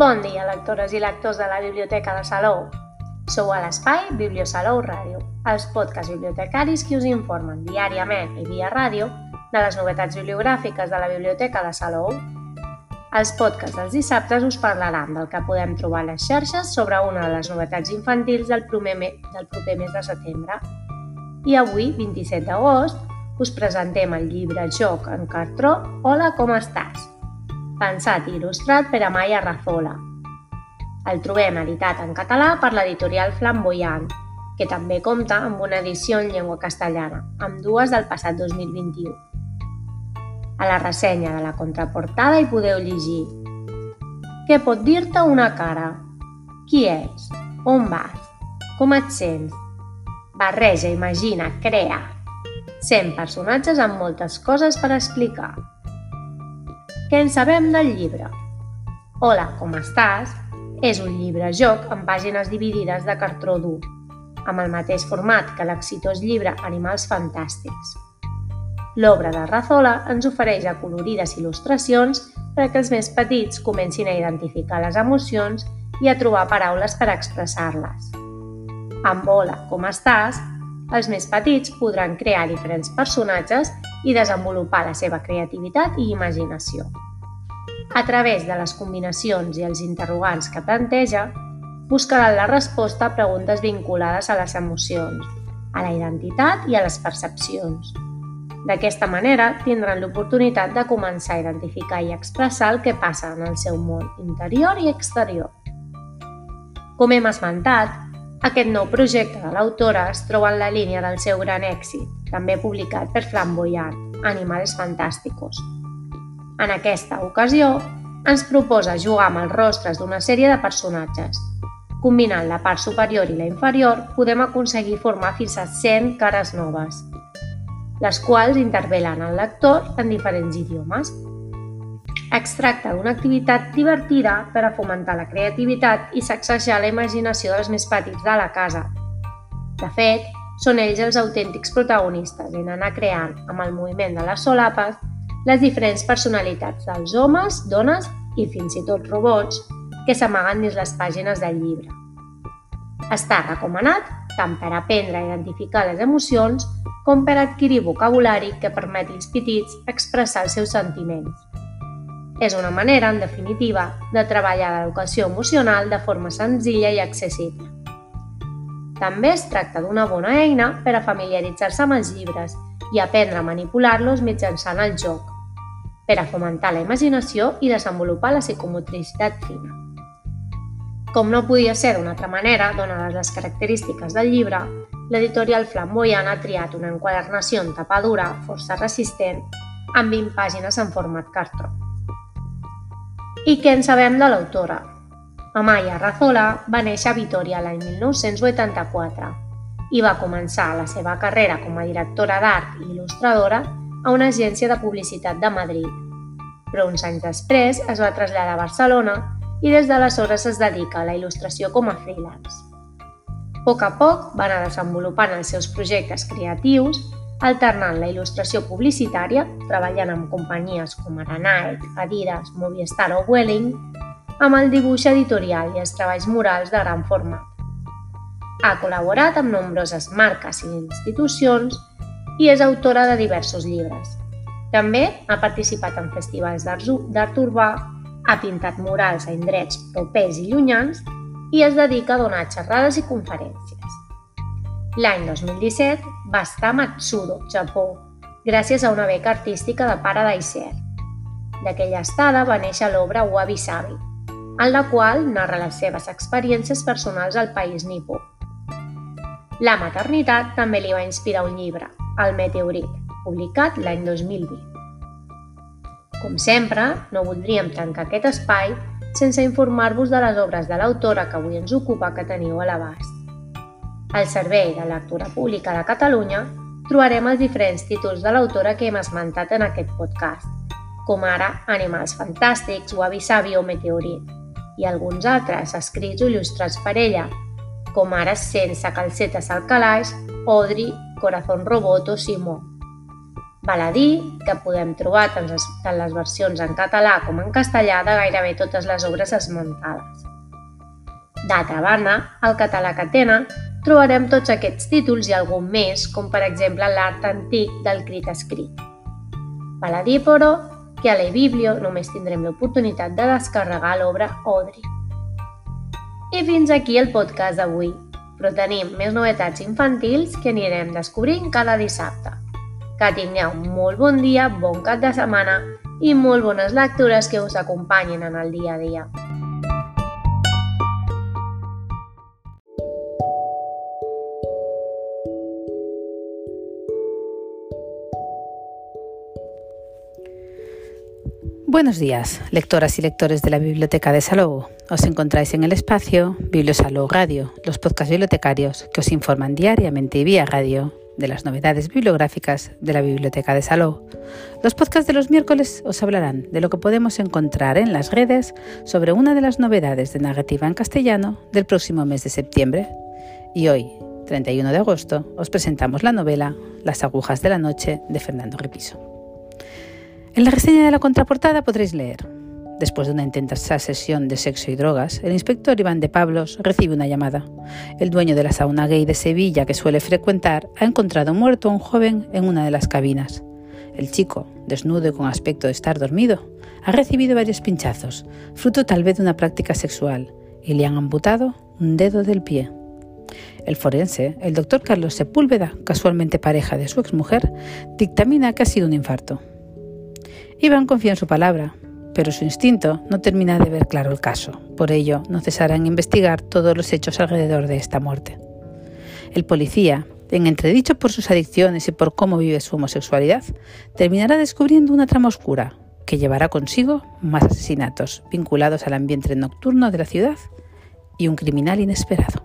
Bon dia, lectores i lectors de la Biblioteca de Salou. Sou a l'espai Bibliosalou Ràdio, els podcasts bibliotecaris que us informen diàriament i via ràdio de les novetats bibliogràfiques de la Biblioteca de Salou. Els podcasts dels dissabtes us parlaran del que podem trobar a les xarxes sobre una de les novetats infantils del proper, me del proper mes de setembre. I avui, 27 d'agost, us presentem el llibre Joc en cartró Hola, com estàs? Pensat i il·lustrat per Amaya Razola. El trobem editat en català per l'editorial Flamboyant, que també compta amb una edició en llengua castellana, amb dues del passat 2021. A la ressenya de la contraportada hi podeu llegir Què pot dir-te una cara? Qui ets? On vas? Com et sents? Barreja, imagina, crea. 100 personatges amb moltes coses per explicar. Què en sabem del llibre? Hola, com estàs? És un llibre-joc amb pàgines dividides de cartró dur, amb el mateix format que l'exitós llibre Animals Fantàstics. L'obra de Razola ens ofereix acolorides il·lustracions perquè els més petits comencin a identificar les emocions i a trobar paraules per expressar-les. Amb Hola, com estàs? Els més petits podran crear diferents personatges i desenvolupar la seva creativitat i imaginació. A través de les combinacions i els interrogants que planteja, buscaran la resposta a preguntes vinculades a les emocions, a la identitat i a les percepcions. D'aquesta manera, tindran l'oportunitat de començar a identificar i expressar el que passa en el seu món interior i exterior. Com hem esmentat, aquest nou projecte de l'autora es troba en la línia del seu gran èxit, també publicat per Flamboyant, Animales Fantásticos, en aquesta ocasió, ens proposa jugar amb els rostres d'una sèrie de personatges. Combinant la part superior i la inferior, podem aconseguir formar fins a 100 cares noves, les quals intervelen el lector en diferents idiomes. Es tracta d'una activitat divertida per a fomentar la creativitat i sacsejar la imaginació dels més petits de la casa. De fet, són ells els autèntics protagonistes en anar creant, amb el moviment de les solapes, les diferents personalitats dels homes, dones i fins i tot robots que s'amaguen dins les pàgines del llibre. Està recomanat tant per aprendre a identificar les emocions com per adquirir vocabulari que permeti als petits expressar els seus sentiments. És una manera, en definitiva, de treballar l'educació emocional de forma senzilla i accessible. També es tracta d'una bona eina per a familiaritzar-se amb els llibres i aprendre a manipular-los mitjançant el joc, per a fomentar la imaginació i desenvolupar la psicomotricitat fina. Com no podia ser d'una altra manera, donades les característiques del llibre, l'editorial Flamboyant ha triat una enquadernació en tapadura força resistent amb 20 pàgines en format cartró. I què en sabem de l'autora? Amaya Razola va néixer a Vitoria l'any 1984 i va començar la seva carrera com a directora d'art i il·lustradora a una agència de publicitat de Madrid. Però uns anys després es va traslladar a Barcelona i des d'aleshores es dedica a la il·lustració com a freelance. A poc a poc va anar desenvolupant els seus projectes creatius, alternant la il·lustració publicitària, treballant amb companyies com ara Nike, Adidas, Movistar o Welling, amb el dibuix editorial i els treballs murals de gran format. Ha col·laborat amb nombroses marques i institucions i és autora de diversos llibres. També ha participat en festivals d'art urbà, ha pintat murals a indrets propers i llunyans i es dedica a donar xerrades i conferències. L'any 2017 va estar a Matsudo, Japó, gràcies a una beca artística de pare d'Aiser. D'aquella estada va néixer l'obra Wabi Sabi, en la qual narra les seves experiències personals al país nipó la maternitat també li va inspirar un llibre, El meteorit, publicat l'any 2020. Com sempre, no voldríem tancar aquest espai sense informar-vos de les obres de l'autora que avui ens ocupa que teniu a l'abast. Al Servei de Lectura Pública de Catalunya trobarem els diferents títols de l'autora que hem esmentat en aquest podcast, com ara Animals fantàstics, Wabi Sabi o Meteorit, i alguns altres escrits o il·lustrats per ella, com ara Sense calcetes al calaix, Odri, Corazón Robot o Simó. Val a dir que podem trobar tant les, les versions en català com en castellà de gairebé totes les obres esmentades. D'altra banda, al català que tenen, trobarem tots aquests títols i algun més, com per exemple l'art antic del crit escrit. Val a dir, però, que a l'eBiblio només tindrem l'oportunitat de descarregar l'obra Odri. I fins aquí el podcast d'avui, però tenim més novetats infantils que anirem descobrint cada dissabte. Que tingueu molt bon dia, bon cap de setmana i molt bones lectures que us acompanyin en el dia a dia. Buenos días, lectoras y lectores de la Biblioteca de Salou. Os encontráis en el espacio Bibliosalou Radio, los podcasts bibliotecarios que os informan diariamente y vía radio de las novedades bibliográficas de la Biblioteca de Salou. Los podcasts de los miércoles os hablarán de lo que podemos encontrar en las redes sobre una de las novedades de narrativa en castellano del próximo mes de septiembre. Y hoy, 31 de agosto, os presentamos la novela Las agujas de la noche de Fernando Repiso. En la reseña de la contraportada podréis leer. Después de una intensa sesión de sexo y drogas, el inspector Iván de Pablos recibe una llamada. El dueño de la sauna gay de Sevilla que suele frecuentar ha encontrado muerto a un joven en una de las cabinas. El chico, desnudo y con aspecto de estar dormido, ha recibido varios pinchazos, fruto tal vez de una práctica sexual, y le han amputado un dedo del pie. El forense, el doctor Carlos Sepúlveda, casualmente pareja de su exmujer, dictamina que ha sido un infarto. Iván confía en su palabra, pero su instinto no termina de ver claro el caso. Por ello, no cesará en investigar todos los hechos alrededor de esta muerte. El policía, en entredicho por sus adicciones y por cómo vive su homosexualidad, terminará descubriendo una trama oscura que llevará consigo más asesinatos vinculados al ambiente nocturno de la ciudad y un criminal inesperado.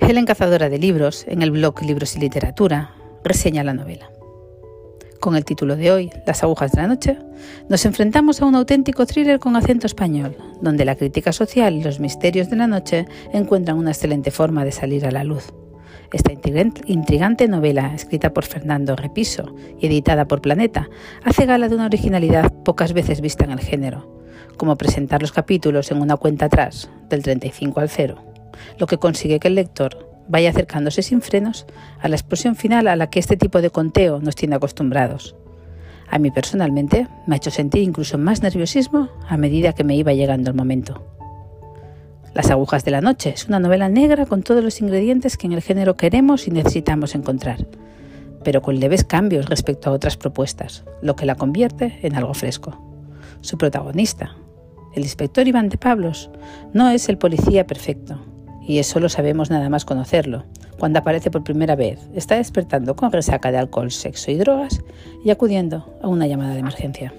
Helen Cazadora de Libros, en el blog Libros y Literatura, reseña la novela. Con el título de hoy, Las agujas de la noche, nos enfrentamos a un auténtico thriller con acento español, donde la crítica social y los misterios de la noche encuentran una excelente forma de salir a la luz. Esta intrigante novela, escrita por Fernando Repiso y editada por Planeta, hace gala de una originalidad pocas veces vista en el género, como presentar los capítulos en una cuenta atrás, del 35 al 0, lo que consigue que el lector vaya acercándose sin frenos a la explosión final a la que este tipo de conteo nos tiene acostumbrados. A mí personalmente me ha hecho sentir incluso más nerviosismo a medida que me iba llegando el momento. Las agujas de la noche es una novela negra con todos los ingredientes que en el género queremos y necesitamos encontrar, pero con leves cambios respecto a otras propuestas, lo que la convierte en algo fresco. Su protagonista, el inspector Iván de Pablos, no es el policía perfecto, y eso lo sabemos nada más conocerlo. Cuando aparece por primera vez, está despertando con resaca de alcohol, sexo y drogas y acudiendo a una llamada de emergencia.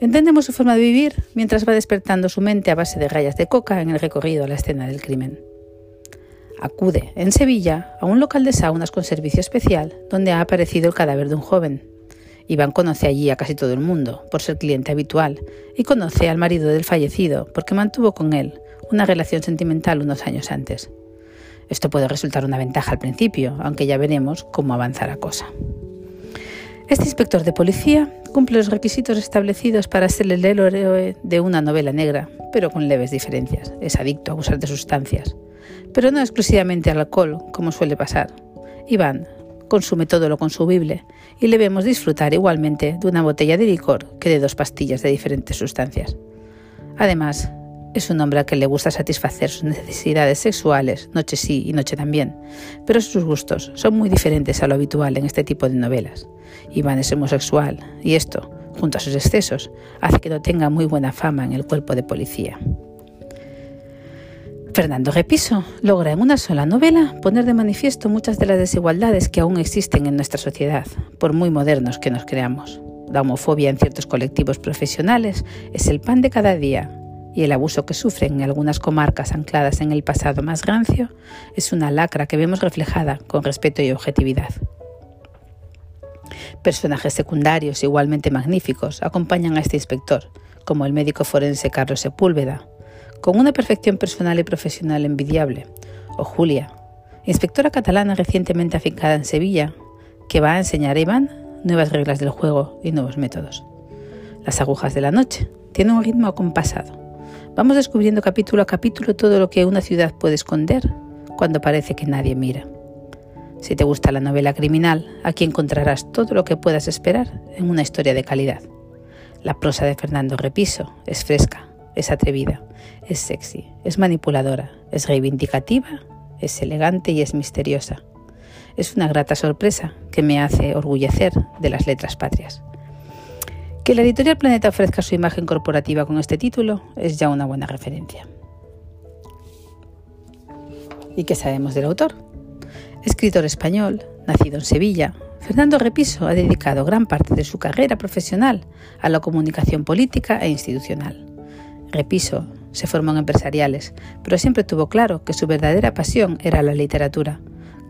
Entendemos su forma de vivir mientras va despertando su mente a base de rayas de coca en el recorrido a la escena del crimen. Acude, en Sevilla, a un local de saunas con servicio especial donde ha aparecido el cadáver de un joven. Iván conoce allí a casi todo el mundo por ser cliente habitual y conoce al marido del fallecido porque mantuvo con él una relación sentimental unos años antes. Esto puede resultar una ventaja al principio, aunque ya veremos cómo avanza la cosa. Este inspector de policía cumple los requisitos establecidos para ser el héroe de una novela negra, pero con leves diferencias. Es adicto a abusar de sustancias, pero no exclusivamente al alcohol, como suele pasar. Iván consume todo lo consumible y le vemos disfrutar igualmente de una botella de licor que de dos pastillas de diferentes sustancias. Además, es un hombre al que le gusta satisfacer sus necesidades sexuales, noche sí y noche también, pero sus gustos son muy diferentes a lo habitual en este tipo de novelas. Iván es homosexual y esto, junto a sus excesos, hace que no tenga muy buena fama en el cuerpo de policía. Fernando Repiso logra en una sola novela poner de manifiesto muchas de las desigualdades que aún existen en nuestra sociedad, por muy modernos que nos creamos. La homofobia en ciertos colectivos profesionales es el pan de cada día y el abuso que sufren en algunas comarcas ancladas en el pasado más rancio es una lacra que vemos reflejada con respeto y objetividad. Personajes secundarios igualmente magníficos acompañan a este inspector, como el médico forense Carlos Sepúlveda, con una perfección personal y profesional envidiable, o Julia, inspectora catalana recientemente afincada en Sevilla, que va a enseñar a Iván nuevas reglas del juego y nuevos métodos. Las agujas de la noche tienen un ritmo acompasado. Vamos descubriendo capítulo a capítulo todo lo que una ciudad puede esconder cuando parece que nadie mira. Si te gusta la novela criminal, aquí encontrarás todo lo que puedas esperar en una historia de calidad. La prosa de Fernando Repiso es fresca, es atrevida, es sexy, es manipuladora, es reivindicativa, es elegante y es misteriosa. Es una grata sorpresa que me hace orgullecer de las letras patrias. Que la editorial Planeta ofrezca su imagen corporativa con este título es ya una buena referencia. ¿Y qué sabemos del autor? Escritor español, nacido en Sevilla, Fernando Repiso ha dedicado gran parte de su carrera profesional a la comunicación política e institucional. Repiso se formó en empresariales, pero siempre tuvo claro que su verdadera pasión era la literatura,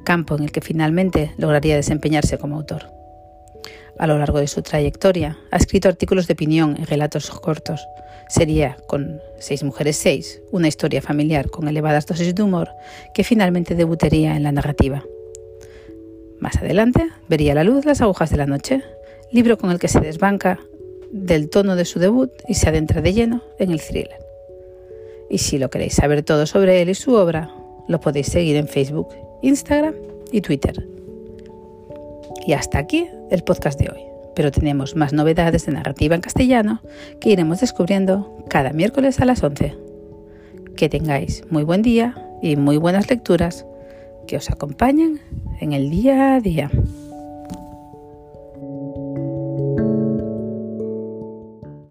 campo en el que finalmente lograría desempeñarse como autor. A lo largo de su trayectoria ha escrito artículos de opinión y relatos cortos. Sería, con Seis Mujeres Seis, una historia familiar con elevadas dosis de humor que finalmente debutaría en la narrativa. Más adelante vería la luz Las agujas de la noche, libro con el que se desbanca del tono de su debut y se adentra de lleno en el thriller. Y si lo queréis saber todo sobre él y su obra, lo podéis seguir en Facebook, Instagram y Twitter. Y hasta aquí el podcast de hoy, pero tenemos más novedades de narrativa en castellano que iremos descubriendo cada miércoles a las 11. Que tengáis muy buen día y muy buenas lecturas que os acompañen en el día a día.